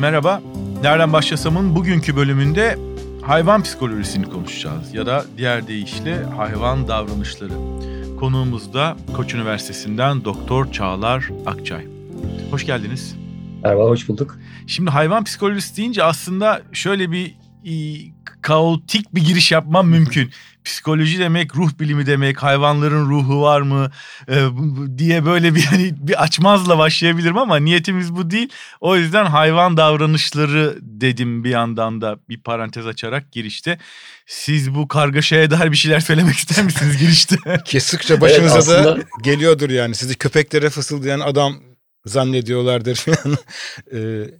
Merhaba, Nereden Başlasam'ın bugünkü bölümünde hayvan psikolojisini konuşacağız ya da diğer deyişle hayvan davranışları. Konuğumuz da Koç Üniversitesi'nden Doktor Çağlar Akçay. Hoş geldiniz. Merhaba, hoş bulduk. Şimdi hayvan psikolojisi deyince aslında şöyle bir kaotik bir giriş yapmam mümkün. Psikoloji demek, ruh bilimi demek, hayvanların ruhu var mı e, diye böyle bir hani bir açmazla başlayabilirim ama niyetimiz bu değil. O yüzden hayvan davranışları dedim bir yandan da bir parantez açarak girişte. Siz bu kargaşaya dair bir şeyler söylemek ister misiniz girişte? Kestikçe başınıza evet, aslında... da geliyordur yani. Sizi köpeklere fısıldayan adam zannediyorlardır falan. ee,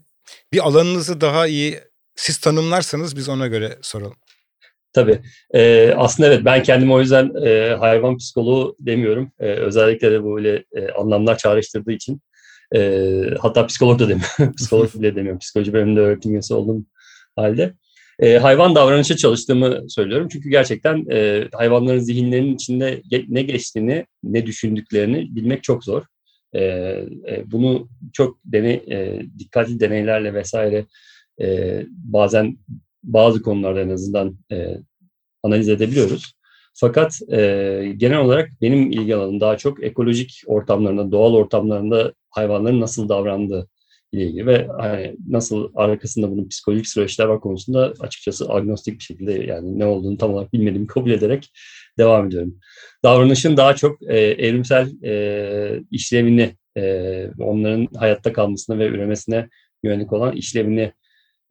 bir alanınızı daha iyi siz tanımlarsanız biz ona göre soralım. Tabii. Ee, aslında evet ben kendimi o yüzden e, hayvan psikoloğu demiyorum. E, özellikle de böyle e, anlamlar çağrıştırdığı için. E, hatta psikolog da demiyorum. psikolog bile demiyorum. Psikoloji bölümünde öğretim üyesi olduğum halde. E, hayvan davranışı çalıştığımı söylüyorum. Çünkü gerçekten e, hayvanların zihinlerinin içinde ne geçtiğini, ne düşündüklerini bilmek çok zor. E, e, bunu çok deney, e, dikkatli deneylerle vesaire e, bazen bazı konularda en azından e, analiz edebiliyoruz. Fakat e, genel olarak benim ilgi alanım daha çok ekolojik ortamlarında, doğal ortamlarında hayvanların nasıl davrandığı ile ilgili ve hani nasıl arkasında bunun psikolojik süreçler var konusunda açıkçası agnostik bir şekilde yani ne olduğunu tam olarak bilmediğimi kabul ederek devam ediyorum. Davranışın daha çok e, evrimsel e, işlevini, e, onların hayatta kalmasına ve üremesine yönelik olan işlevini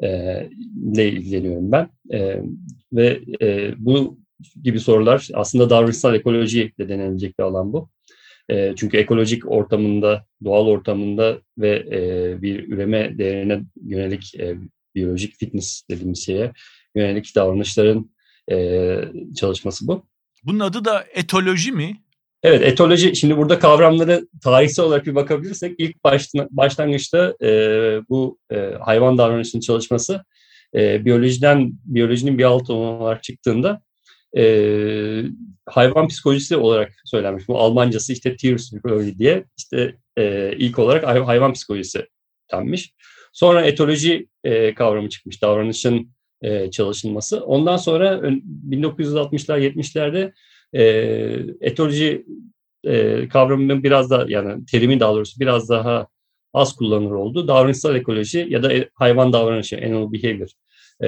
ile ilgileniyorum ben. E, ve e, bu gibi sorular aslında davranışsal ekoloji de denilecek bir alan bu. E, çünkü ekolojik ortamında, doğal ortamında ve e, bir üreme değerine yönelik e, biyolojik fitness dediğimiz şeye yönelik davranışların e, çalışması bu. Bunun adı da etoloji mi? Evet, etoloji, şimdi burada kavramları tarihsel olarak bir bakabilirsek ilk başlangıçta e, bu e, hayvan davranışının çalışması e, biyolojiden, biyolojinin bir alt olarak çıktığında e, hayvan psikolojisi olarak söylenmiş. Bu Almancası işte Tierpsychologie diye işte e, ilk olarak hayvan psikolojisi denmiş. Sonra etoloji e, kavramı çıkmış, davranışın e, çalışılması. Ondan sonra 1960'lar 70'lerde e, etoloji e, kavramının biraz da yani terimin daha doğrusu biraz daha az kullanılır oldu. Davranışsal ekoloji ya da e, hayvan davranışı, animal behavior e,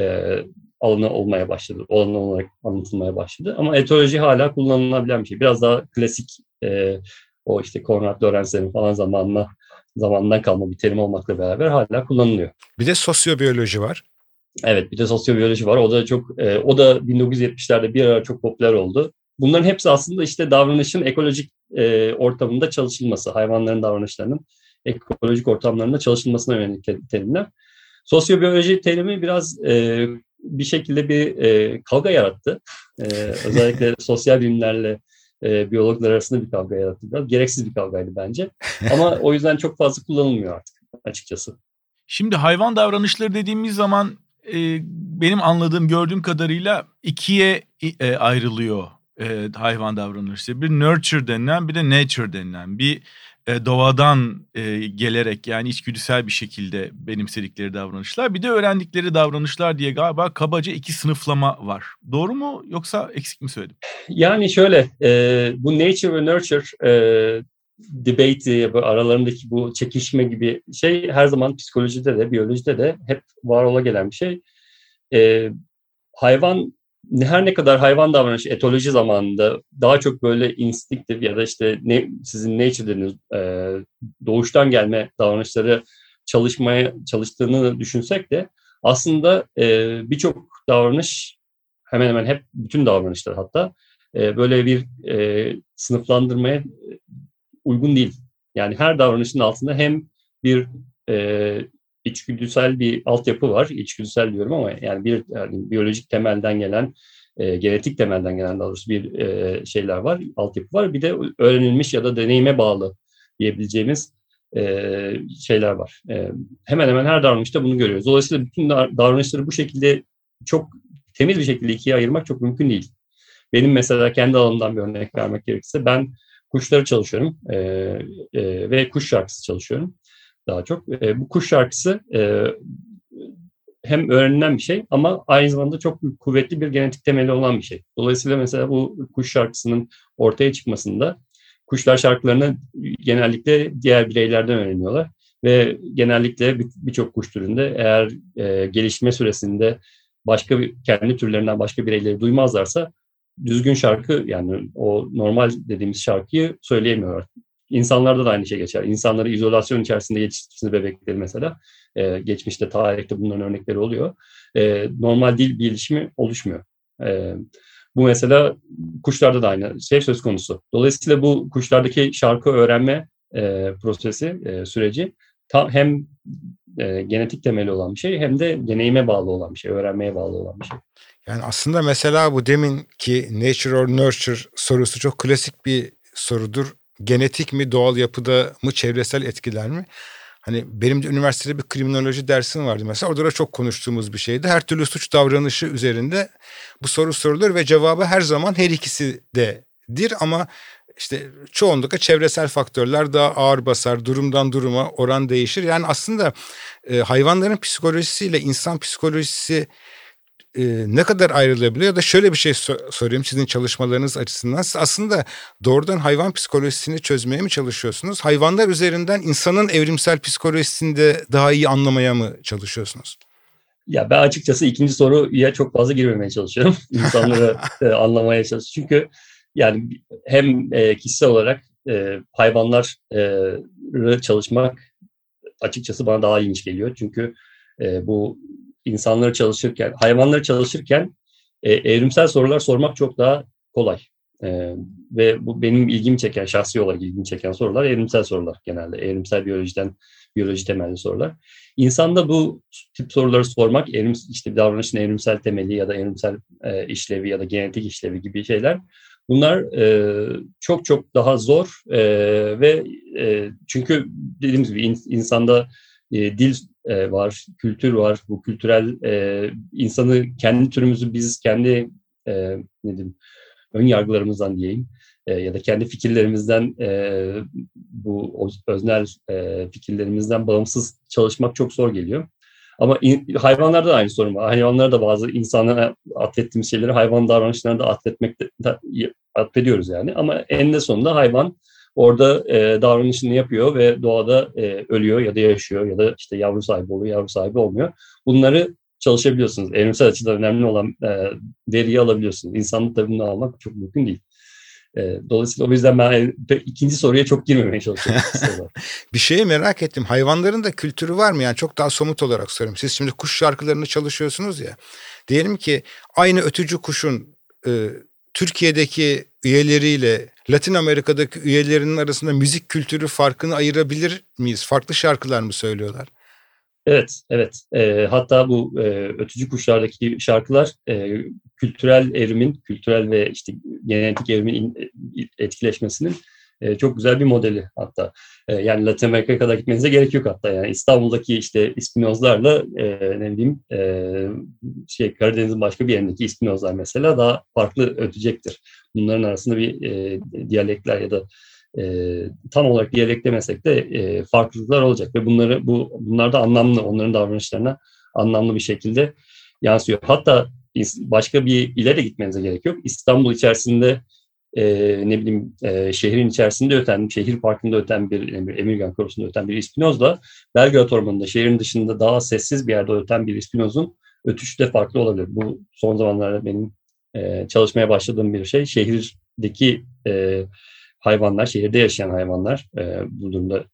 alanı olmaya başladı. Alanı olarak anlatılmaya başladı. Ama etoloji hala kullanılabilen bir şey. Biraz daha klasik e, o işte Konrad Lorenz'lerin falan zamanla zamandan kalma bir terim olmakla beraber hala kullanılıyor. Bir de sosyobiyoloji var. Evet bir de sosyobiyoloji var. O da çok e, o da 1970'lerde bir ara çok popüler oldu. Bunların hepsi aslında işte davranışın ekolojik e, ortamında çalışılması, hayvanların davranışlarının ekolojik ortamlarında çalışılmasına yönelik terimler. Sosyobiyoloji terimi biraz e, bir şekilde bir e, kavga yarattı. E, özellikle sosyal bilimlerle e, biyologlar arasında bir kavga yarattı. Biraz gereksiz bir kavgaydı bence. Ama o yüzden çok fazla kullanılmıyor artık açıkçası. Şimdi hayvan davranışları dediğimiz zaman e, benim anladığım, gördüğüm kadarıyla ikiye e, ayrılıyor e, hayvan davranışı. Bir nurture denilen bir de nature denilen bir e, doğadan e, gelerek yani içgüdüsel bir şekilde benimsedikleri davranışlar. Bir de öğrendikleri davranışlar diye galiba kabaca iki sınıflama var. Doğru mu yoksa eksik mi söyledim? Yani şöyle e, bu nature ve nurture e, debate aralarındaki bu çekişme gibi şey her zaman psikolojide de biyolojide de hep var ola gelen bir şey. E, hayvan her ne kadar hayvan davranışı etoloji zamanında daha çok böyle instinktif ya da işte ne, sizin nature dediğiniz e, doğuştan gelme davranışları çalışmaya çalıştığını düşünsek de aslında e, birçok davranış hemen hemen hep bütün davranışlar hatta e, böyle bir e, sınıflandırmaya uygun değil. Yani her davranışın altında hem bir e, içgüdüsel bir altyapı var. İçgüdüsel diyorum ama yani bir yani biyolojik temelden gelen, e, genetik temelden gelen daha doğrusu bir e, şeyler var, altyapı var. Bir de öğrenilmiş ya da deneyime bağlı diyebileceğimiz e, şeyler var. E, hemen hemen her davranışta bunu görüyoruz. Dolayısıyla bütün davranışları bu şekilde çok temiz bir şekilde ikiye ayırmak çok mümkün değil. Benim mesela kendi alanımdan bir örnek vermek gerekirse ben kuşları çalışıyorum e, e, ve kuş şarkısı çalışıyorum daha çok. E, bu kuş şarkısı e, hem öğrenilen bir şey ama aynı zamanda çok kuvvetli bir genetik temeli olan bir şey. Dolayısıyla mesela bu kuş şarkısının ortaya çıkmasında kuşlar şarkılarını genellikle diğer bireylerden öğreniyorlar ve genellikle birçok kuş türünde eğer e, gelişme süresinde başka bir kendi türlerinden başka bireyleri duymazlarsa düzgün şarkı yani o normal dediğimiz şarkıyı söyleyemiyorlar. İnsanlarda da aynı şey geçer. İnsanları izolasyon içerisinde yetiştirdiğiniz bebekleri mesela e, geçmişte tarihte bunların örnekleri oluyor. E, normal dil gelişimi oluşmuyor. E, bu mesela kuşlarda da aynı şey söz konusu. Dolayısıyla bu kuşlardaki şarkı öğrenme e, prosesi, e, süreci tam hem e, genetik temeli olan bir şey hem de deneyime bağlı olan bir şey, öğrenmeye bağlı olan bir şey. Yani aslında mesela bu demin ki nature or nurture sorusu çok klasik bir sorudur. Genetik mi, doğal yapıda mı, çevresel etkiler mi? Hani benim de üniversitede bir kriminoloji dersim vardı mesela. Orada da çok konuştuğumuz bir şeydi. Her türlü suç davranışı üzerinde bu soru sorulur ve cevabı her zaman her ikisi dedir ama işte çoğunlukla çevresel faktörler daha ağır basar. Durumdan duruma oran değişir. Yani aslında e, hayvanların psikolojisiyle insan psikolojisi e, ne kadar ayrılabiliyor ya da şöyle bir şey so- sorayım sizin çalışmalarınız açısından. Siz aslında doğrudan hayvan psikolojisini çözmeye mi çalışıyorsunuz? Hayvanlar üzerinden insanın evrimsel psikolojisini de daha iyi anlamaya mı çalışıyorsunuz? Ya ben açıkçası ikinci soruya çok fazla girmemeye çalışıyorum. İnsanları e, anlamaya çalışıyorum. Çünkü yani hem e, kişisel olarak e, hayvanları çalışmak açıkçası bana daha ilginç geliyor. Çünkü e, bu insanları çalışırken, hayvanları çalışırken e, evrimsel sorular sormak çok daha kolay. E, ve bu benim ilgimi çeken, şahsi olarak ilgimi çeken sorular evrimsel sorular genelde. Evrimsel biyolojiden, biyoloji temelli sorular. İnsanda bu tip soruları sormak, evrim, işte davranışın evrimsel temeli ya da evrimsel e, işlevi ya da genetik işlevi gibi şeyler Bunlar e, çok çok daha zor e, ve e, çünkü dediğimiz gibi in, insanda e, dil e, var, kültür var. Bu kültürel e, insanı kendi türümüzü biz kendi e, ne diyeyim, ön yargılarımızdan diyeyim e, ya da kendi fikirlerimizden e, bu öznel e, fikirlerimizden bağımsız çalışmak çok zor geliyor. Ama in, hayvanlarda da aynı sorun var. Hayvanlarda da bazı insana atfettiğimiz şeyleri hayvan davranışlarına da atfetmekte da, atfediyoruz yani. Ama eninde sonunda hayvan orada e, davranışını yapıyor ve doğada e, ölüyor ya da yaşıyor ya da işte yavru sahibi oluyor, yavru sahibi olmuyor. Bunları çalışabiliyorsunuz. Evrimsel açıdan önemli olan e, veriyi alabiliyorsunuz. İnsanlık tabii bunu almak çok mümkün değil. E, dolayısıyla o yüzden ben ikinci soruya çok girmemeye çalışıyorum. bir şeyi merak ettim. Hayvanların da kültürü var mı? Yani çok daha somut olarak soruyorum. Siz şimdi kuş şarkılarını çalışıyorsunuz ya. Diyelim ki aynı ötücü kuşun e, Türkiye'deki üyeleriyle Latin Amerika'daki üyelerinin arasında müzik kültürü farkını ayırabilir miyiz? Farklı şarkılar mı söylüyorlar? Evet, evet. E, hatta bu e, ötücü kuşlardaki şarkılar e, kültürel evrimin, kültürel ve işte genetik evrimin etkileşmesinin e, çok güzel bir modeli hatta. E, yani Latin Amerika'ya kadar gitmenize gerek yok hatta. Yani İstanbul'daki işte İspinozlarla e, ne diyeyim e, şey Karadeniz'in başka bir yerindeki İspinozlar mesela daha farklı ötecektir. Bunların arasında bir e, diyalekler ya da e, tam olarak diyalek demesek de e, farklılıklar olacak ve bunları bu bunlar da anlamlı onların davranışlarına anlamlı bir şekilde yansıyor. Hatta başka bir ile de gitmenize gerek yok. İstanbul içerisinde e, ne bileyim e, şehrin içerisinde öten, şehir parkında öten bir Emirgan Korosu'nda öten bir ispinozla Belgrad Ormanı'nda şehrin dışında daha sessiz bir yerde öten bir ispinozun ötüşü de farklı olabilir. Bu son zamanlarda benim e, çalışmaya başladığım bir şey. Şehirdeki e, hayvanlar, şehirde yaşayan hayvanlar, e, bu durumda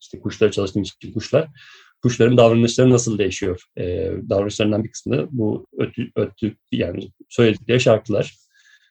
işte kuşları çalıştığım için kuşlar, kuşların davranışları nasıl değişiyor? E, davranışlarından bir kısmı bu ötü, ötü yani söyledikleri şarkılar.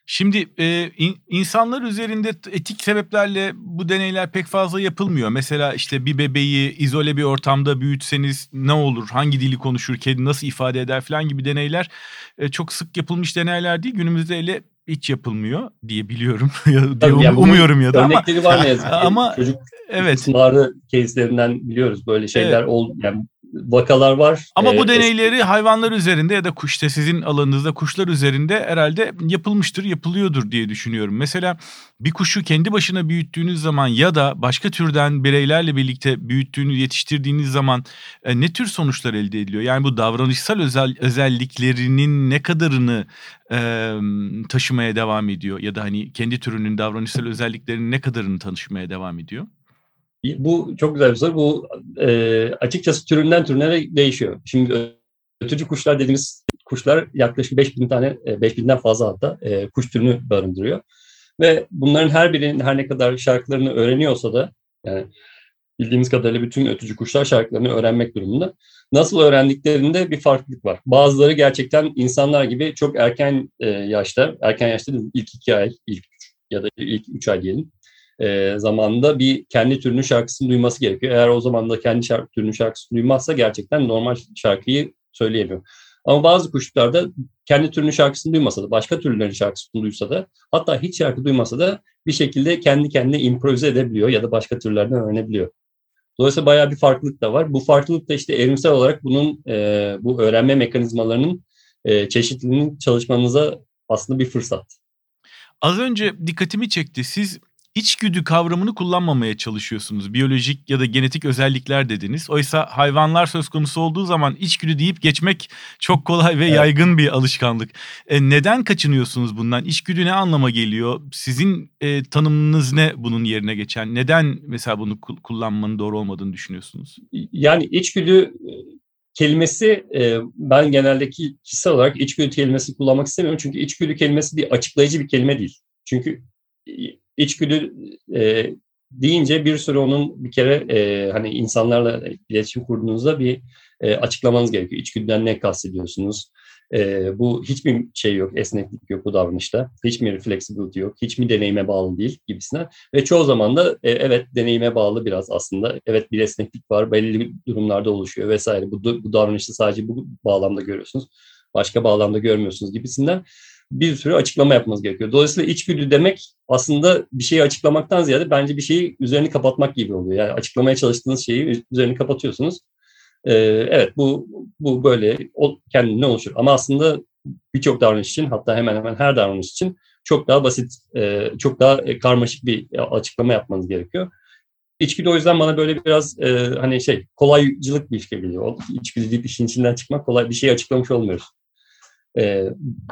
Şimdi e, in, insanlar üzerinde etik sebeplerle bu deneyler pek fazla yapılmıyor. Mesela işte bir bebeği izole bir ortamda büyütseniz ne olur, hangi dili konuşur, kedi nasıl ifade eder falan gibi deneyler e, çok sık yapılmış deneyler değil. Günümüzde ele hiç yapılmıyor diye biliyorum. diye um, yani umuyorum ya da ama. Örnekleri var ne yazık ki. Ama Çocuk evet. istismarı case'lerinden biliyoruz böyle şeyler evet. oldu. Yani vakalar var. Ama bu deneyleri eski... hayvanlar üzerinde ya da kuşta sizin alanınızda kuşlar üzerinde herhalde yapılmıştır, yapılıyordur diye düşünüyorum. Mesela bir kuşu kendi başına büyüttüğünüz zaman ya da başka türden bireylerle birlikte büyüttüğünüz, yetiştirdiğiniz zaman e, ne tür sonuçlar elde ediliyor? Yani bu davranışsal özel özelliklerinin ne kadarını e, taşımaya devam ediyor ya da hani kendi türünün davranışsal özelliklerinin ne kadarını tanışmaya devam ediyor? Bu çok güzel bir soru. Bu e, açıkçası türünden türüne değişiyor. Şimdi ötücü kuşlar dediğimiz kuşlar yaklaşık 5000 tane, 5000'den fazla hatta e, kuş türünü barındırıyor. Ve bunların her birinin her ne kadar şarkılarını öğreniyorsa da yani bildiğimiz kadarıyla bütün ötücü kuşlar şarkılarını öğrenmek durumunda. Nasıl öğrendiklerinde bir farklılık var. Bazıları gerçekten insanlar gibi çok erken e, yaşta, erken yaşta değil, ilk iki ay, ilk ya da ilk üç ay diyelim e, zamanında bir kendi türünün şarkısını duyması gerekiyor. Eğer o zaman da kendi şarkı, türünün şarkısını duymazsa gerçekten normal şarkıyı söyleyemiyor. Ama bazı kuşlarda kendi türünün şarkısını duymasa da, başka türlerin şarkısını duysa da, hatta hiç şarkı duymasa da bir şekilde kendi kendine improvize edebiliyor ya da başka türlerden öğrenebiliyor. Dolayısıyla bayağı bir farklılık da var. Bu farklılık da işte evrimsel olarak bunun e, bu öğrenme mekanizmalarının e, çeşitliliğinin çalışmanıza aslında bir fırsat. Az önce dikkatimi çekti. Siz İçgüdü kavramını kullanmamaya çalışıyorsunuz. Biyolojik ya da genetik özellikler dediniz. Oysa hayvanlar söz konusu olduğu zaman içgüdü deyip geçmek çok kolay ve evet. yaygın bir alışkanlık. E, neden kaçınıyorsunuz bundan? İçgüdü ne anlama geliyor? Sizin e, tanımınız ne bunun yerine geçen? Neden mesela bunu kullanmanın doğru olmadığını düşünüyorsunuz? Yani içgüdü e, kelimesi e, ben geneldeki kişisel olarak içgüdü kelimesi kullanmak istemiyorum. Çünkü içgüdü kelimesi bir açıklayıcı bir kelime değil. Çünkü içgüdü e, deyince bir sürü onun bir kere e, hani insanlarla iletişim kurduğunuzda bir e, açıklamanız gerekiyor. İçgüdüden ne kastediyorsunuz? E, bu hiçbir şey yok, esneklik yok bu davranışta. Hiçbir flexibility yok, hiçbir deneyime bağlı değil gibisine. Ve çoğu zaman da e, evet deneyime bağlı biraz aslında. Evet bir esneklik var, belli durumlarda oluşuyor vesaire. Bu, bu davranışı sadece bu bağlamda görüyorsunuz. Başka bağlamda görmüyorsunuz gibisinden bir sürü açıklama yapmanız gerekiyor. Dolayısıyla içgüdü demek aslında bir şeyi açıklamaktan ziyade bence bir şeyi üzerini kapatmak gibi oluyor. Yani açıklamaya çalıştığınız şeyi üzerini kapatıyorsunuz. Ee, evet bu bu böyle o, kendine oluşur. Ama aslında birçok davranış için hatta hemen hemen her davranış için çok daha basit, e, çok daha e, karmaşık bir açıklama yapmanız gerekiyor. İçgüdü o yüzden bana böyle biraz e, hani şey kolaycılık bir iş geliyor. İçgüdü deyip işin içinden çıkmak kolay bir şey açıklamış olmuyoruz. E,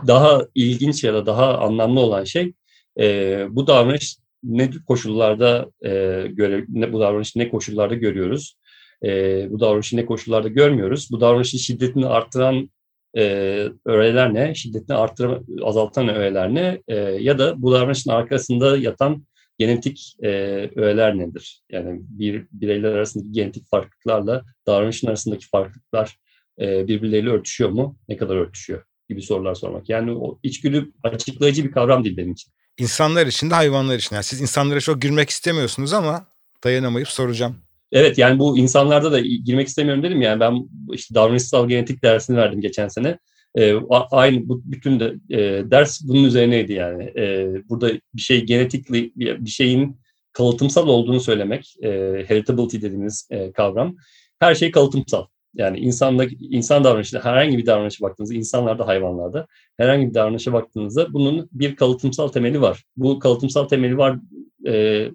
daha ilginç ya da daha anlamlı olan şey e, bu davranış ne koşullarda e, göre ne, bu davranışı ne koşullarda görüyoruz? E, bu davranışı ne koşullarda görmüyoruz? Bu davranışın şiddetini arttıran e, öğeler ne? Şiddetini arttıran, azaltan öğeler ne? E, ya da bu davranışın arkasında yatan genetik e, öğeler nedir? Yani bir bireyler arasındaki genetik farklılıklarla davranışın arasındaki farklılıklar e, birbirleriyle örtüşüyor mu? Ne kadar örtüşüyor? Gibi sorular sormak. Yani o içgüdü açıklayıcı bir kavram değil benim için. İnsanlar için de hayvanlar için. Yani siz insanlara çok girmek istemiyorsunuz ama dayanamayıp soracağım. Evet yani bu insanlarda da girmek istemiyorum dedim yani ben işte davranışsal genetik dersini verdim geçen sene. Ee, aynı bu bütün de e, ders bunun üzerineydi yani. Ee, burada bir şey genetikli bir şeyin kalıtımsal olduğunu söylemek, e, heritability dediğimiz e, kavram. Her şey kalıtımsal. Yani insanda, insan davranışında herhangi bir davranışa baktığınızda, insanlarda, hayvanlarda herhangi bir davranışa baktığınızda bunun bir kalıtımsal temeli var. Bu kalıtımsal temeli var e,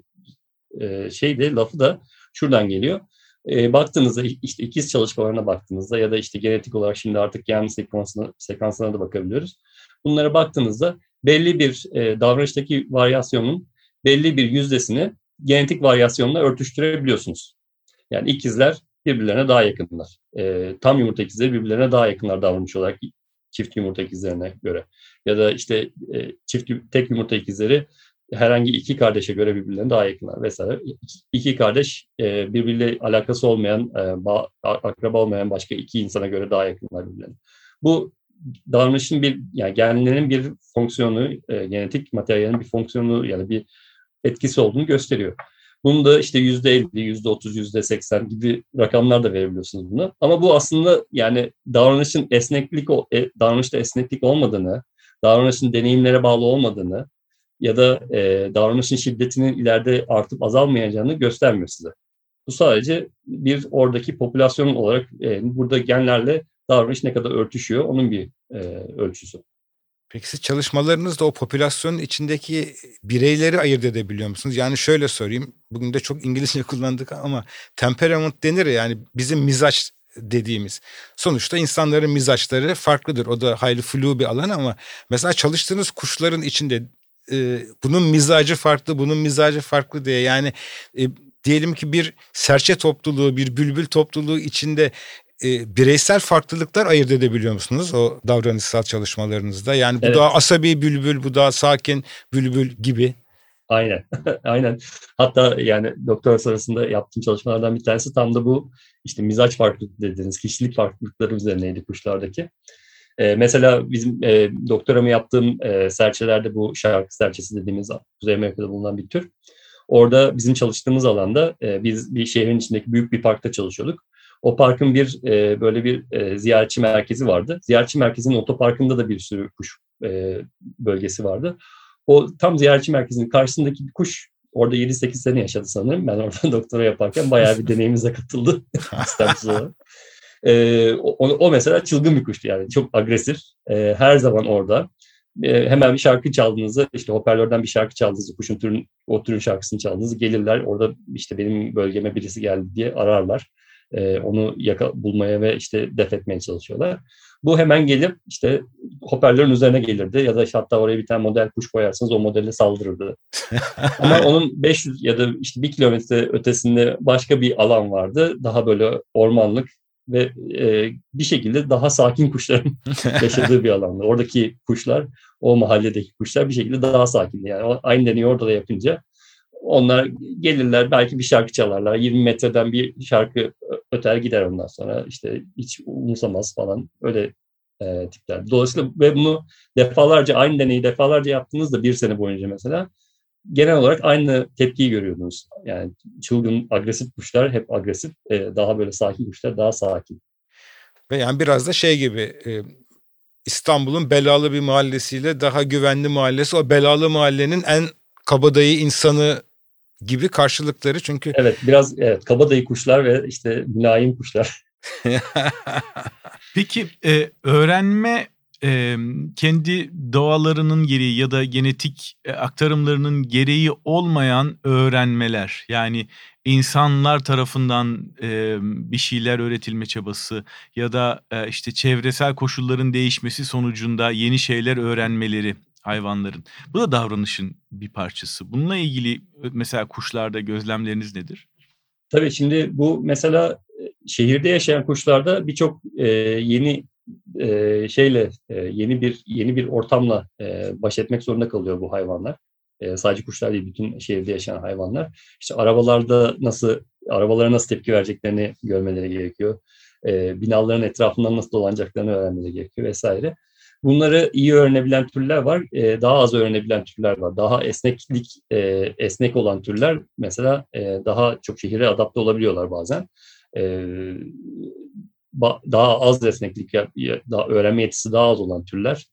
e, şey de lafı da şuradan geliyor. E, baktığınızda işte ikiz çalışmalarına baktığınızda ya da işte genetik olarak şimdi artık gen sekansına, sekansına da bakabiliyoruz. Bunlara baktığınızda belli bir e, davranıştaki varyasyonun belli bir yüzdesini genetik varyasyonla örtüştürebiliyorsunuz. Yani ikizler birbirlerine daha yakınlar. E, tam yumurta ikizleri birbirlerine daha yakınlar davranış olarak çift yumurta ikizlerine göre. Ya da işte e, çift tek yumurta ikizleri herhangi iki kardeşe göre birbirlerine daha yakınlar vesaire. İki kardeş e, birbiriyle alakası olmayan, e, bağ, akraba olmayan başka iki insana göre daha yakınlar birbirlerine. Bu davranışın bir, yani genlerin bir fonksiyonu, e, genetik materyalin bir fonksiyonu ya da bir etkisi olduğunu gösteriyor. Bunu da işte yüzde elli, yüzde otuz, yüzde seksen gibi rakamlar da verebiliyorsunuz buna. Ama bu aslında yani davranışın esneklik, e, davranışta esneklik olmadığını, davranışın deneyimlere bağlı olmadığını ya da e, davranışın şiddetinin ileride artıp azalmayacağını göstermiyor size. Bu sadece bir oradaki popülasyon olarak e, burada genlerle davranış ne kadar örtüşüyor onun bir e, ölçüsü. Peki siz çalışmalarınızda o popülasyonun içindeki bireyleri ayırt edebiliyor musunuz? Yani şöyle sorayım. Bugün de çok İngilizce kullandık ama temperament denir ya yani bizim mizaç dediğimiz. Sonuçta insanların mizaçları farklıdır. O da hayli flu bir alan ama mesela çalıştığınız kuşların içinde e, bunun mizacı farklı, bunun mizacı farklı diye yani e, diyelim ki bir serçe topluluğu, bir bülbül topluluğu içinde e, bireysel farklılıklar ayırt edebiliyor musunuz o davranışsal çalışmalarınızda? Yani bu evet. daha asabi bülbül, bu daha sakin bülbül gibi. Aynen, aynen. Hatta yani doktora sırasında yaptığım çalışmalardan bir tanesi tam da bu işte mizaç farklılık dediğiniz kişilik farklılıkları üzerineydi kuşlardaki. Ee, mesela bizim e, doktoramı yaptığım e, serçelerde bu şarkı serçesi dediğimiz Kuzey Amerika'da bulunan bir tür. Orada bizim çalıştığımız alanda e, biz bir şehrin içindeki büyük bir parkta çalışıyorduk. O parkın bir e, böyle bir e, ziyaretçi merkezi vardı. Ziyaretçi merkezinin otoparkında da bir sürü kuş e, bölgesi vardı. O tam ziyaretçi merkezinin karşısındaki bir kuş orada 7-8 sene yaşadı sanırım. Ben orada doktora yaparken bayağı bir deneyimize katıldı istemsiz olarak. E, o, o mesela çılgın bir kuştu yani çok agresif. E, her zaman orada. E, hemen bir şarkı çaldığınızda işte hoparlörden bir şarkı çaldığınızda kuşun türün, o türün şarkısını çaldığınızda gelirler. Orada işte benim bölgeme birisi geldi diye ararlar e, onu yaka, bulmaya ve işte def etmeye çalışıyorlar. Bu hemen gelip işte hoparlörün üzerine gelirdi ya da işte hatta oraya bir tane model kuş koyarsanız o modelle saldırırdı. Ama onun 500 ya da işte bir kilometre ötesinde başka bir alan vardı. Daha böyle ormanlık ve e, bir şekilde daha sakin kuşların yaşadığı bir alanda. Oradaki kuşlar, o mahalledeki kuşlar bir şekilde daha sakin. Yani aynı deneyi orada da yapınca onlar gelirler belki bir şarkı çalarlar. 20 metreden bir şarkı öter gider ondan sonra. işte hiç umursamaz falan öyle e, tipler. Dolayısıyla ve bunu defalarca aynı deneyi defalarca yaptığınızda bir sene boyunca mesela genel olarak aynı tepkiyi görüyordunuz. Yani çılgın, agresif kuşlar hep agresif. E, daha böyle sakin kuşlar daha sakin. Ve yani biraz da şey gibi e, İstanbul'un belalı bir mahallesiyle daha güvenli mahallesi o belalı mahallenin en kabadayı insanı gibi karşılıkları çünkü. Evet biraz evet, kabadayı kuşlar ve işte mülayim kuşlar. Peki e, öğrenme e, kendi doğalarının gereği ya da genetik e, aktarımlarının gereği olmayan öğrenmeler yani insanlar tarafından e, bir şeyler öğretilme çabası ya da e, işte çevresel koşulların değişmesi sonucunda yeni şeyler öğrenmeleri hayvanların. Bu da davranışın bir parçası. Bununla ilgili mesela kuşlarda gözlemleriniz nedir? Tabii şimdi bu mesela şehirde yaşayan kuşlarda birçok e, yeni e, şeyle e, yeni bir yeni bir ortamla e, baş etmek zorunda kalıyor bu hayvanlar. E, sadece kuşlar değil bütün şehirde yaşayan hayvanlar. İşte arabalarda nasıl arabalara nasıl tepki vereceklerini görmeleri gerekiyor. E, binaların etrafından nasıl dolanacaklarını öğrenmeleri gerekiyor vesaire. Bunları iyi öğrenebilen türler var, e, daha az öğrenebilen türler var. Daha esneklik, e, esnek olan türler mesela e, daha çok şehire adapte olabiliyorlar bazen. Daha az esneklik, daha öğrenme yetisi daha az olan türler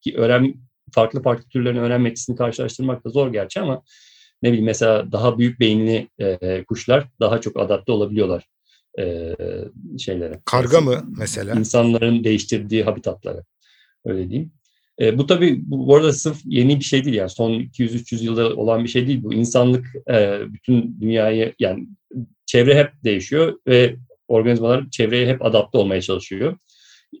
ki öğren farklı farklı türlerin öğrenme yetisini karşılaştırmak da zor gerçi ama ne bileyim mesela daha büyük beyinli kuşlar daha çok adapte olabiliyorlar şeylere. Karga mı mesela? İnsanların değiştirdiği habitatlara. Öyle diyeyim. E, bu tabii bu, arada sırf yeni bir şey değil yani son 200-300 yılda olan bir şey değil. Bu insanlık e, bütün dünyayı yani çevre hep değişiyor ve organizmalar çevreye hep adapte olmaya çalışıyor.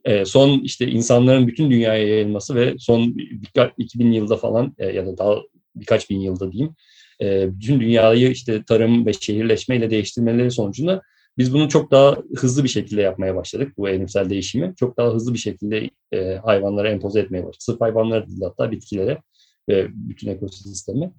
E, son işte insanların bütün dünyaya yayılması ve son birkaç 2000 yılda falan e, ya da daha birkaç bin yılda diyeyim e, bütün dünyayı işte tarım ve şehirleşmeyle değiştirmeleri sonucunda biz bunu çok daha hızlı bir şekilde yapmaya başladık bu evrimsel değişimi. Çok daha hızlı bir şekilde e, hayvanlara empoze etmeye başladık. Sırf hayvanlara değil hatta bitkilere ve bütün ekosisteme.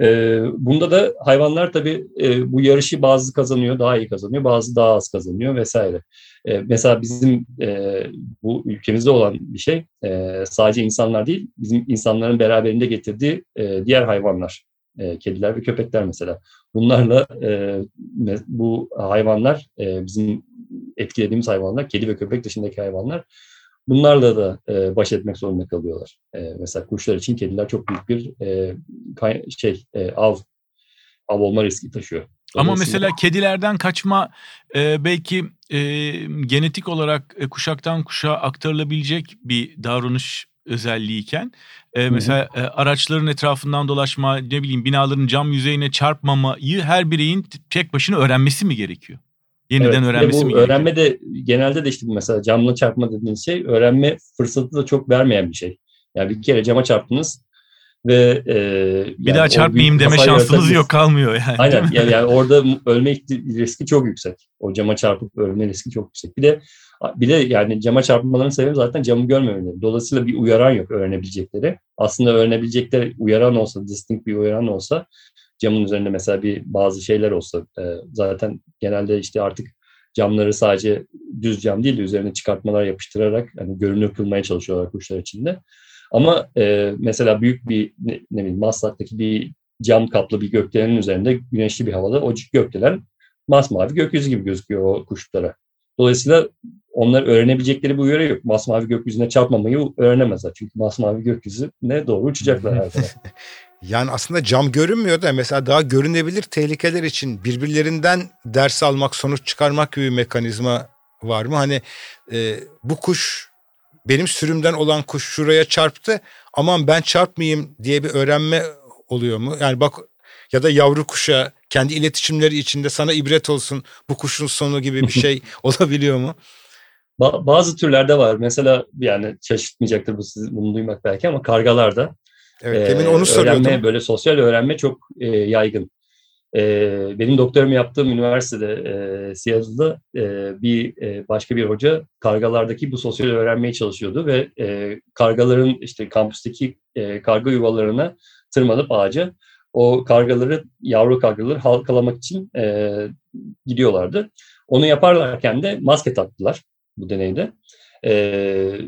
E, bunda da hayvanlar tabii e, bu yarışı bazı kazanıyor, daha iyi kazanıyor, bazı daha az kazanıyor vesaire. E, mesela bizim e, bu ülkemizde olan bir şey e, sadece insanlar değil, bizim insanların beraberinde getirdiği e, diğer hayvanlar e, kediler ve köpekler mesela. Bunlarla e, bu hayvanlar, e, bizim etkilediğimiz hayvanlar, kedi ve köpek dışındaki hayvanlar, bunlarla da e, baş etmek zorunda kalıyorlar. E, mesela kuşlar için kediler çok büyük bir e, şey e, av av olma riski taşıyor. Ama mesela kedilerden kaçma e, belki e, genetik olarak e, kuşaktan kuşağa aktarılabilecek bir davranış özelliğiyken e, mesela e, araçların etrafından dolaşma ne bileyim binaların cam yüzeyine çarpmamayı her bireyin tek başına öğrenmesi mi gerekiyor? Yeniden evet, öğrenmesi bu mi öğrenme gerekiyor? de genelde de işte mesela camla çarpma dediğiniz şey öğrenme fırsatı da çok vermeyen bir şey. Yani bir kere cama çarptınız ve e, bir yani daha çarpmayayım deme şansınız yok kalmıyor yani. Aynen yani, yani orada ölme riski çok yüksek. O cama çarpıp ölme riski çok yüksek. Bir de bir de yani cama çarpmaların sebebi zaten camı görmemeleri. Dolayısıyla bir uyaran yok öğrenebilecekleri. Aslında öğrenebilecekleri uyaran olsa, distinct bir uyaran olsa camın üzerinde mesela bir bazı şeyler olsa e, zaten genelde işte artık camları sadece düz cam değil de üzerine çıkartmalar yapıştırarak yani görünür kılmaya çalışıyorlar kuşlar içinde. Ama e, mesela büyük bir ne, ne bileyim Maslak'taki bir cam kaplı bir gökdelenin üzerinde güneşli bir havada o gökdelen masmavi gökyüzü gibi gözüküyor o kuşlara. Dolayısıyla onlar öğrenebilecekleri bir uyarı yok. Masmavi gökyüzüne çarpmamayı öğrenemezler. Çünkü masmavi gökyüzü ne doğru uçacaklar her yani aslında cam görünmüyor da mesela daha görünebilir tehlikeler için birbirlerinden ders almak, sonuç çıkarmak gibi bir mekanizma var mı? Hani e, bu kuş benim sürümden olan kuş şuraya çarptı aman ben çarpmayayım diye bir öğrenme oluyor mu? Yani bak ya da yavru kuşa kendi iletişimleri içinde sana ibret olsun bu kuşun sonu gibi bir şey olabiliyor mu? Bazı türlerde var. Mesela yani şaşırtmayacaktır bu siz bunu duymak belki ama kargalarda Evet, demin onu soruyordum. Öğrenme, böyle sosyal öğrenme çok e, yaygın. E, benim doktorumu yaptığım üniversitede e, Seattle'da e, bir e, başka bir hoca kargalardaki bu sosyal öğrenmeyi çalışıyordu ve e, kargaların işte kampüsteki e, karga yuvalarına tırmanıp ağaca o kargaları, yavru kargaları halkalamak için e, gidiyorlardı. Onu yaparlarken de maske taktılar bu deneyde. E,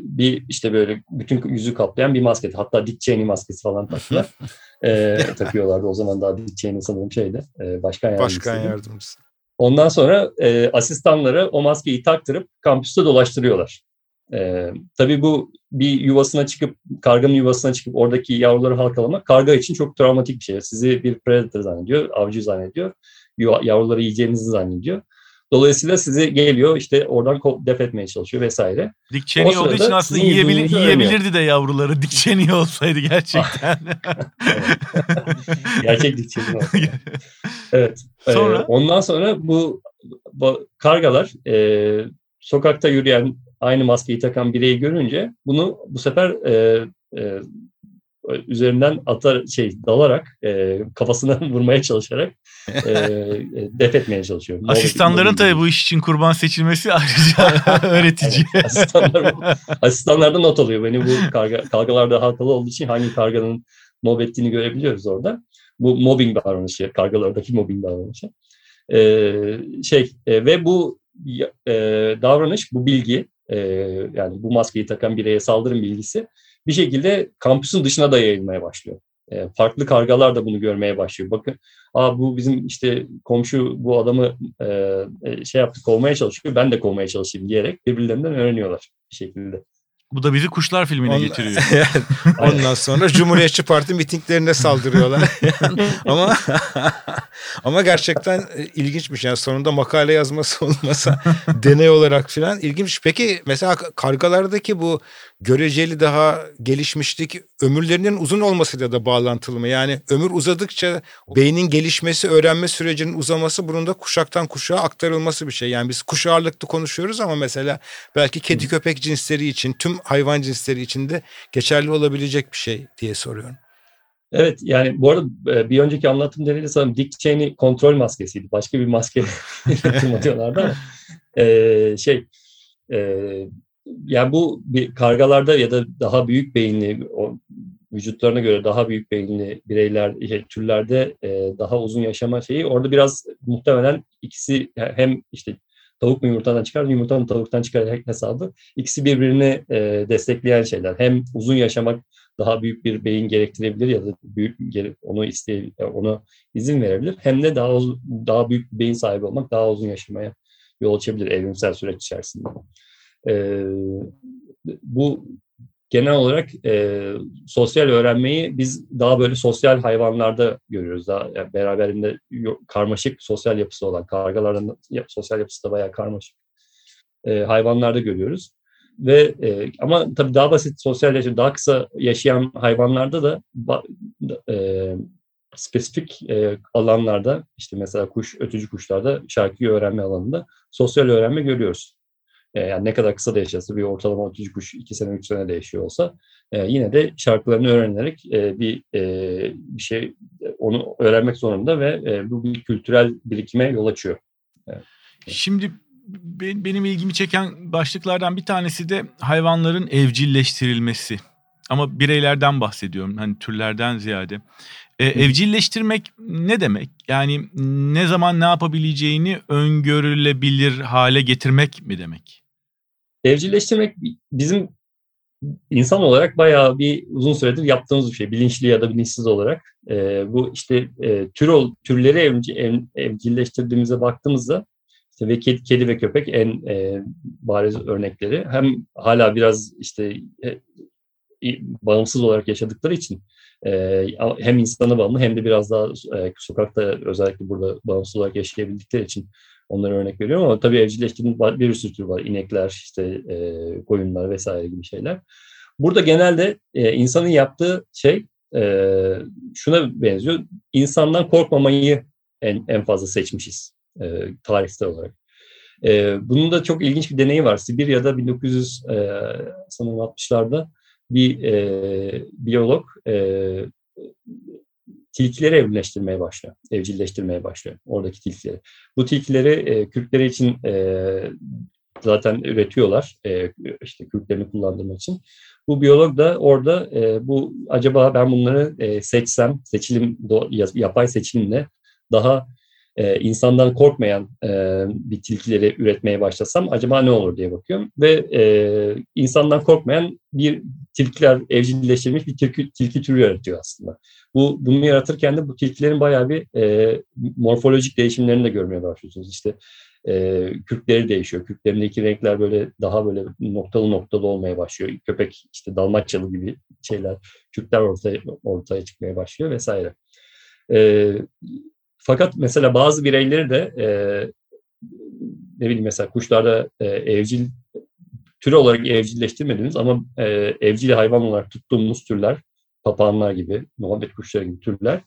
bir işte böyle bütün yüzü kaplayan bir maske. Hatta Dick Cheney maskesi falan taktılar. e, takıyorlardı. O zaman daha Dick Cheney sanırım şeydi. E, başkan yardımcısı. Başkan yardımcısı. Ondan sonra e, asistanlara o maskeyi taktırıp kampüste dolaştırıyorlar. E, tabii bu bir yuvasına çıkıp, karganın yuvasına çıkıp oradaki yavruları halkalamak karga için çok travmatik bir şey. Sizi bir predator zannediyor, avcı zannediyor. Yavruları yiyeceğinizi zannediyor. Dolayısıyla size geliyor işte oradan def etmeye çalışıyor vesaire. Dick Cheney olduğu için aslında yiyebilir, yiyebilirdi de yavruları Dick Cheney olsaydı gerçekten. Gerçek Dick Cheney olsaydı. Evet. E, sonra? Ee, ondan sonra bu, bu kargalar e, sokakta yürüyen aynı maskeyi takan bireyi görünce bunu bu sefer e, e, üzerinden atar şey dalarak e, kafasına vurmaya çalışarak e, e, def etmeye çalışıyor. Asistanların tabii bu iş için kurban seçilmesi ayrıca öğretici. evet, asistanlar, asistanlar da not alıyor. Beni bu karga, kargalarda hatalı olduğu için hangi karganın mob ettiğini görebiliyoruz orada. Bu mobbing davranışı, kargalardaki mobbing davranışı. Ee, şey e, ve bu e, davranış, bu bilgi e, yani bu maskeyi takan bireye saldırın bilgisi bir şekilde kampüsün dışına da yayılmaya başlıyor. E, farklı kargalar da bunu görmeye başlıyor. Bakın, aa bu bizim işte komşu bu adamı e, e şey yaptı kovmaya çalışıyor, ben de kovmaya çalışayım diyerek birbirlerinden öğreniyorlar bir şekilde. Bu da bizi kuşlar filmine Ondan, getiriyor. Ondan sonra Cumhuriyetçi Parti mitinglerine saldırıyorlar. ama ama gerçekten e, ilginçmiş. Yani sonunda makale yazması olmasa deney olarak filan ilginç. Peki mesela kargalardaki bu göreceli daha gelişmişlik ömürlerinin uzun olmasıyla da bağlantılı mı? Yani ömür uzadıkça beynin gelişmesi, öğrenme sürecinin uzaması bunun da kuşaktan kuşağa aktarılması bir şey. Yani biz kuş ağırlıklı konuşuyoruz ama mesela belki kedi köpek cinsleri için, tüm hayvan cinsleri için de geçerli olabilecek bir şey diye soruyorum. Evet yani bu arada e, bir önceki anlatım deneyde sanırım Dick Cheney kontrol maskesiydi. Başka bir maske tırmanıyorlardı ama ee, şey e, yani bu bir kargalarda ya da daha büyük beyinli o vücutlarına göre daha büyük beyinli bireyler şey, türlerde e, daha uzun yaşama şeyi orada biraz muhtemelen ikisi hem işte tavuk mu yumurtadan çıkar, yumurta mı tavuktan çıkar hesabı. İkisi birbirini e, destekleyen şeyler. Hem uzun yaşamak daha büyük bir beyin gerektirebilir ya da büyük onu isteye ona izin verebilir. Hem de daha daha büyük bir beyin sahibi olmak daha uzun yaşamaya yol açabilir evrimsel süreç içerisinde. E, bu genel olarak e, sosyal öğrenmeyi biz daha böyle sosyal hayvanlarda görüyoruz. Daha yani beraberinde karmaşık sosyal yapısı olan kargaların sosyal yapısı da bayağı karmaşık e, hayvanlarda görüyoruz. Ve e, ama tabii daha basit sosyal yaşam, daha kısa yaşayan hayvanlarda da e, spesifik e, alanlarda işte mesela kuş, ötücü kuşlarda şarkıyı öğrenme alanında sosyal öğrenme görüyoruz. E, yani ne kadar kısa da yaşasa bir ortalama ötücü kuş iki sene üç sene de yaşıyor olsa e, yine de şarkılarını öğrenerek e, bir e, bir şey onu öğrenmek zorunda ve e, bu bir kültürel birikime yol açıyor. Evet. Şimdi benim ilgimi çeken başlıklardan bir tanesi de hayvanların evcilleştirilmesi. Ama bireylerden bahsediyorum. Hani türlerden ziyade. E, evcilleştirmek ne demek? Yani ne zaman ne yapabileceğini öngörülebilir hale getirmek mi demek? Evcilleştirmek bizim insan olarak bayağı bir uzun süredir yaptığımız bir şey. Bilinçli ya da bilinçsiz olarak. E, bu işte e, tür türleri evci, ev, evcilleştirdiğimize baktığımızda işte ve kedi, kedi ve köpek en e, bariz örnekleri. Hem hala biraz işte e, bağımsız olarak yaşadıkları için e, hem insana bağımlı hem de biraz daha e, sokakta özellikle burada bağımsız olarak yaşayabildikleri için onlara örnek veriyorum ama tabii evcilleştirdiğimiz bir sürü tür var. İnekler, işte e, koyunlar vesaire gibi şeyler. Burada genelde e, insanın yaptığı şey e, şuna benziyor. İnsandan korkmamayı en, en fazla seçmişiz e, tarihsel olarak. E, bunun da çok ilginç bir deneyi var. Sibirya'da 1900 e, sanırım 60'larda bir e, biyolog e, tilkileri evleştirmeye başlıyor, evcilleştirmeye başlıyor oradaki tilkileri. Bu tilkileri e, Kürtleri için e, zaten üretiyorlar, e, işte Kürtlerini kullandırmak için. Bu biyolog da orada e, bu acaba ben bunları e, seçsem, seçilim yapay seçilimle daha e, insandan korkmayan e, bir tilkileri üretmeye başlasam acaba ne olur diye bakıyorum. Ve e, insandan korkmayan bir tilkiler evcilleştirilmiş bir tilki, tilki türü yaratıyor aslında. Bu Bunu yaratırken de bu tilkilerin bayağı bir e, morfolojik değişimlerini de görmeye başlıyorsunuz. İşte e, kürkleri değişiyor. Kürklerindeki renkler böyle daha böyle noktalı noktalı olmaya başlıyor. Köpek işte dalmaçyalı gibi şeyler, kürkler ortaya, ortaya çıkmaya başlıyor vesaire. E, fakat mesela bazı bireyleri de e, ne bileyim mesela kuşlarda e, evcil tür olarak evcilleştirmediğimiz ama e, evcil hayvan olarak tuttuğumuz türler, papağanlar gibi, muhabbet kuşları gibi türler.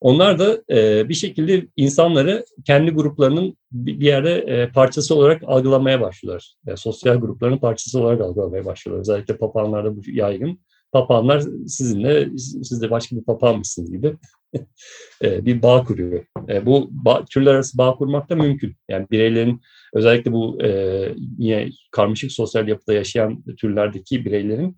Onlar da e, bir şekilde insanları kendi gruplarının bir yerde e, parçası olarak algılamaya başlıyorlar. Yani sosyal grupların parçası olarak algılamaya başlıyorlar. Özellikle papağanlarda bu yaygın papağanlar sizinle, siz de başka bir papağanmışsınız gibi e, bir bağ kuruyor. E, bu bağ, türler arası bağ kurmak da mümkün. Yani bireylerin özellikle bu e, yine karmaşık sosyal yapıda yaşayan türlerdeki bireylerin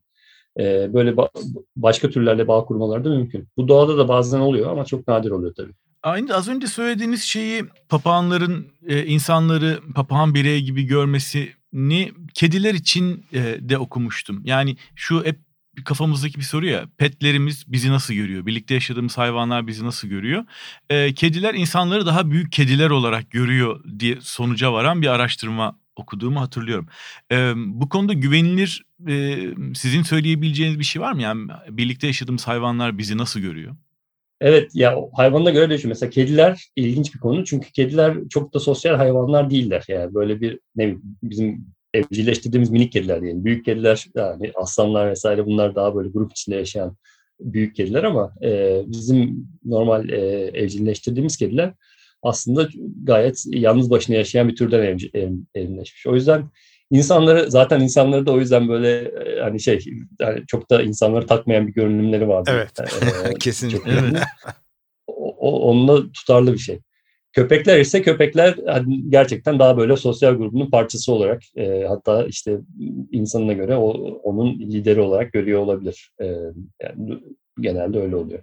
böyle ba- başka türlerle bağ kurmaları da mümkün. Bu doğada da bazen oluyor ama çok nadir oluyor tabii. Aynı az önce söylediğiniz şeyi papağanların e, insanları papağan birey gibi görmesini kediler için de okumuştum. Yani şu hep kafamızdaki bir soru ya. Petlerimiz bizi nasıl görüyor? Birlikte yaşadığımız hayvanlar bizi nasıl görüyor? E, kediler insanları daha büyük kediler olarak görüyor diye sonuca varan bir araştırma okuduğumu hatırlıyorum. E, bu konuda güvenilir e, sizin söyleyebileceğiniz bir şey var mı? Yani birlikte yaşadığımız hayvanlar bizi nasıl görüyor? Evet ya hayvanına göre değişiyor. Mesela kediler ilginç bir konu. Çünkü kediler çok da sosyal hayvanlar değiller. Yani böyle bir ne bizim evcilleştirdiğimiz minik kediler diyelim. Büyük kediler yani aslanlar vesaire bunlar daha böyle grup içinde yaşayan büyük kediler ama e, bizim normal e, evcilleştirdiğimiz kediler aslında gayet yalnız başına yaşayan bir türden evcil, ev, evcilleşmiş. O yüzden insanları zaten insanları da o yüzden böyle e, hani şey yani çok da insanları takmayan bir görünümleri vardı. Evet. Ee, Kesinlikle. O, onunla tutarlı bir şey. Köpekler ise köpekler hani gerçekten daha böyle sosyal grubunun parçası olarak e, hatta işte insanına göre o, onun lideri olarak görüyor olabilir. E, yani genelde öyle oluyor.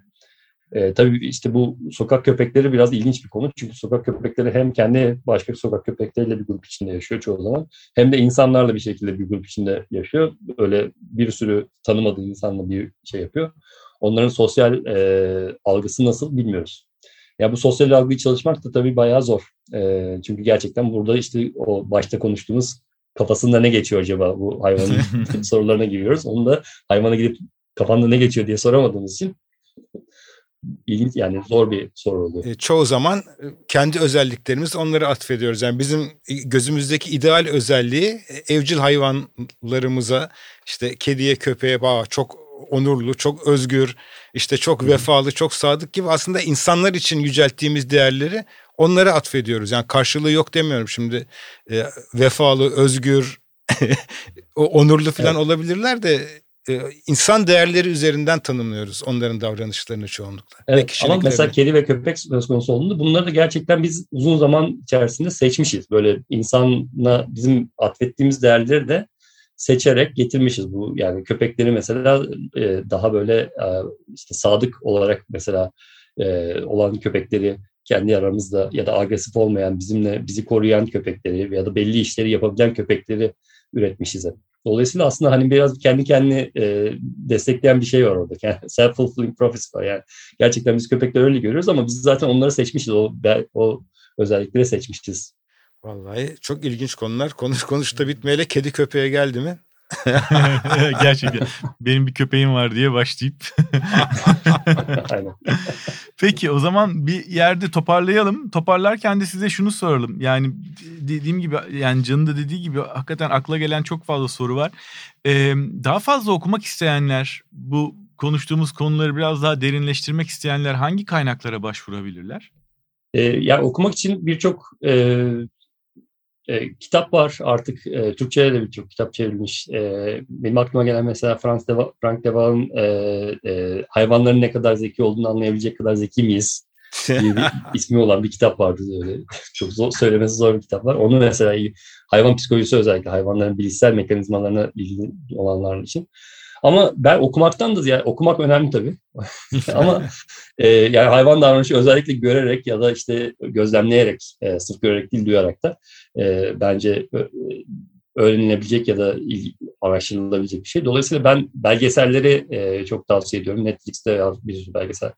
E, tabii işte bu sokak köpekleri biraz ilginç bir konu. Çünkü sokak köpekleri hem kendi başka sokak köpekleriyle bir grup içinde yaşıyor çoğu zaman. Hem de insanlarla bir şekilde bir grup içinde yaşıyor. Öyle bir sürü tanımadığı insanla bir şey yapıyor. Onların sosyal e, algısı nasıl bilmiyoruz. Ya bu sosyal algıyı çalışmak da tabii bayağı zor. E, çünkü gerçekten burada işte o başta konuştuğumuz kafasında ne geçiyor acaba bu hayvanın sorularına giriyoruz. Onu da hayvana gidip kafanda ne geçiyor diye soramadığımız için ilginç yani zor bir soru oluyor. E, çoğu zaman e, kendi özelliklerimiz onları atfediyoruz. Yani bizim gözümüzdeki ideal özelliği e, evcil hayvanlarımıza işte kediye köpeğe bağ çok onurlu, çok özgür, işte çok vefalı, çok sadık gibi aslında insanlar için yücelttiğimiz değerleri onlara atfediyoruz. Yani karşılığı yok demiyorum şimdi. E, vefalı, özgür, onurlu falan evet. olabilirler de e, insan değerleri üzerinden tanımlıyoruz onların davranışlarını çoğunlukla. Evet, ama mesela kedi ve köpek söz konusu olduğunda bunları da gerçekten biz uzun zaman içerisinde seçmişiz. Böyle insana bizim atfettiğimiz değerleri de seçerek getirmişiz. Bu yani köpekleri mesela e, daha böyle e, işte sadık olarak mesela e, olan köpekleri kendi aramızda ya da agresif olmayan bizimle bizi koruyan köpekleri ya da belli işleri yapabilen köpekleri üretmişiz. Dolayısıyla aslında hani biraz kendi kendini e, destekleyen bir şey var orada. Yani self-fulfilling prophecy var. Yani gerçekten biz köpekleri öyle görüyoruz ama biz zaten onları seçmişiz. O, o özellikleri seçmişiz. Vallahi çok ilginç konular. Konuş konuş da bitmeyeli kedi köpeğe geldi mi? Gerçekten. Benim bir köpeğim var diye başlayıp. Peki o zaman bir yerde toparlayalım. Toparlarken de size şunu soralım. Yani dediğim gibi yani Can'ın da dediği gibi hakikaten akla gelen çok fazla soru var. Ee, daha fazla okumak isteyenler bu konuştuğumuz konuları biraz daha derinleştirmek isteyenler hangi kaynaklara başvurabilirler? Ee, yani okumak için birçok e, e, kitap var artık e, Türkçe'ye de birçok kitap çevrilmiş. E, benim aklıma gelen mesela Frank Deva, Frank Deva'nın e, e, hayvanların ne kadar zeki olduğunu anlayabilecek kadar zeki miyiz? diye bir ismi olan bir kitap vardı öyle. Çok zor, söylemesi zor bir kitap var. Onu mesela hayvan psikolojisi özellikle hayvanların bilişsel mekanizmalarına ilgili olanlar için. Ama ben okumaktan da yani okumak önemli tabii. Ama e, yani hayvan davranışı özellikle görerek ya da işte gözlemleyerek, e, sırf görerek değil duyarak da e, bence öğrenilebilecek ya da araştırılabilecek bir şey. Dolayısıyla ben belgeselleri e, çok tavsiye ediyorum. Netflix'te bir sürü belgesel.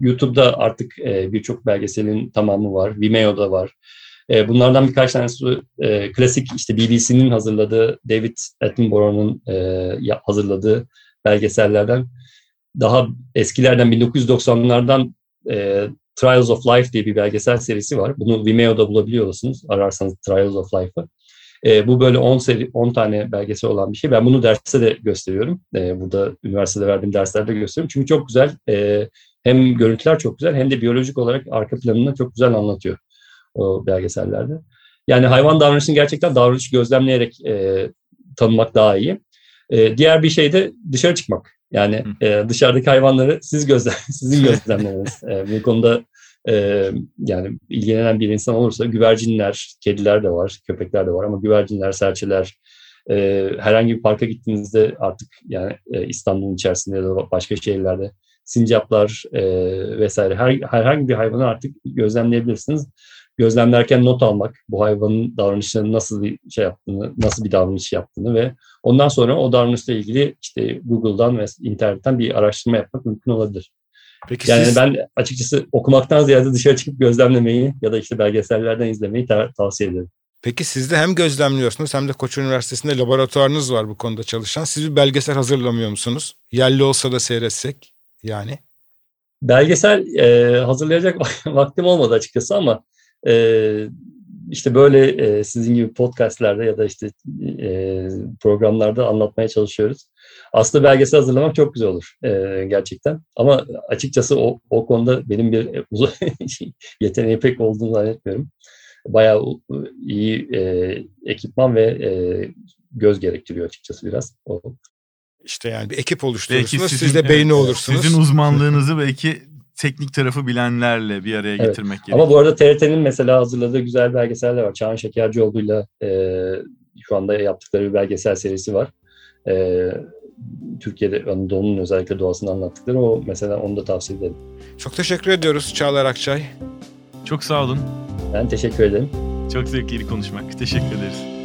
YouTube'da artık e, birçok belgeselin tamamı var. Vimeo'da var. E, bunlardan birkaç tanesi e, klasik işte BBC'nin hazırladığı, David Attenborough'un e, hazırladığı belgesellerden daha eskilerden 1990'lardan e, Trials of Life diye bir belgesel serisi var. Bunu Vimeo'da bulabiliyorsunuz ararsanız Trials of Life'ı. E, bu böyle 10 seri 10 tane belgesel olan bir şey. Ben bunu derste de gösteriyorum. E, burada üniversitede verdiğim derslerde gösteriyorum. Çünkü çok güzel. E, hem görüntüler çok güzel hem de biyolojik olarak arka planını çok güzel anlatıyor o belgesellerde. Yani hayvan davranışını gerçekten davranış gözlemleyerek e, tanımak daha iyi. E, diğer bir şey de dışarı çıkmak. Yani e, dışarıdaki hayvanları siz gözlem, sizin gözlemlemeniz. e, bu konuda e, yani ilgilenen bir insan olursa güvercinler, kediler de var, köpekler de var ama güvercinler, serçeler, e, herhangi bir parka gittiğinizde artık yani e, İstanbul'un içerisinde ya da başka şehirlerde sincaplar e, vesaire her, herhangi bir hayvanı artık gözlemleyebilirsiniz gözlemlerken not almak, bu hayvanın davranışlarını nasıl bir şey yaptığını, nasıl bir davranış yaptığını ve ondan sonra o davranışla ilgili işte Google'dan ve internetten bir araştırma yapmak mümkün olabilir. Peki yani siz... ben açıkçası okumaktan ziyade dışarı çıkıp gözlemlemeyi ya da işte belgesellerden izlemeyi ta- tavsiye ederim. Peki siz de hem gözlemliyorsunuz hem de Koç Üniversitesi'nde laboratuvarınız var bu konuda çalışan. Siz bir belgesel hazırlamıyor musunuz? Yerli olsa da seyretsek yani. Belgesel e, hazırlayacak vaktim olmadı açıkçası ama işte böyle e, sizin gibi podcastlerde ya da işte e, programlarda anlatmaya çalışıyoruz. Aslında belgesel hazırlamak çok güzel olur e, gerçekten. Ama açıkçası o, o konuda benim bir yeteneği pek olduğunu zannetmiyorum. Bayağı iyi e, ekipman ve e, göz gerektiriyor açıkçası biraz. O. İşte yani bir ekip oluşturursunuz, siz de beyni olursunuz. Sizin uzmanlığınızı belki teknik tarafı bilenlerle bir araya evet. getirmek gerekiyor. Ama bu arada TRT'nin mesela hazırladığı güzel belgeseller var. Çağan Şekercioğlu'yla e, şu anda yaptıkları bir belgesel serisi var. E, Türkiye'de Anadolu'nun özellikle doğasını anlattıkları o mesela onu da tavsiye ederim. Çok teşekkür ediyoruz Çağlar Akçay. Çok sağ olun. Ben teşekkür ederim. Çok zevkli konuşmak. Teşekkür ederiz.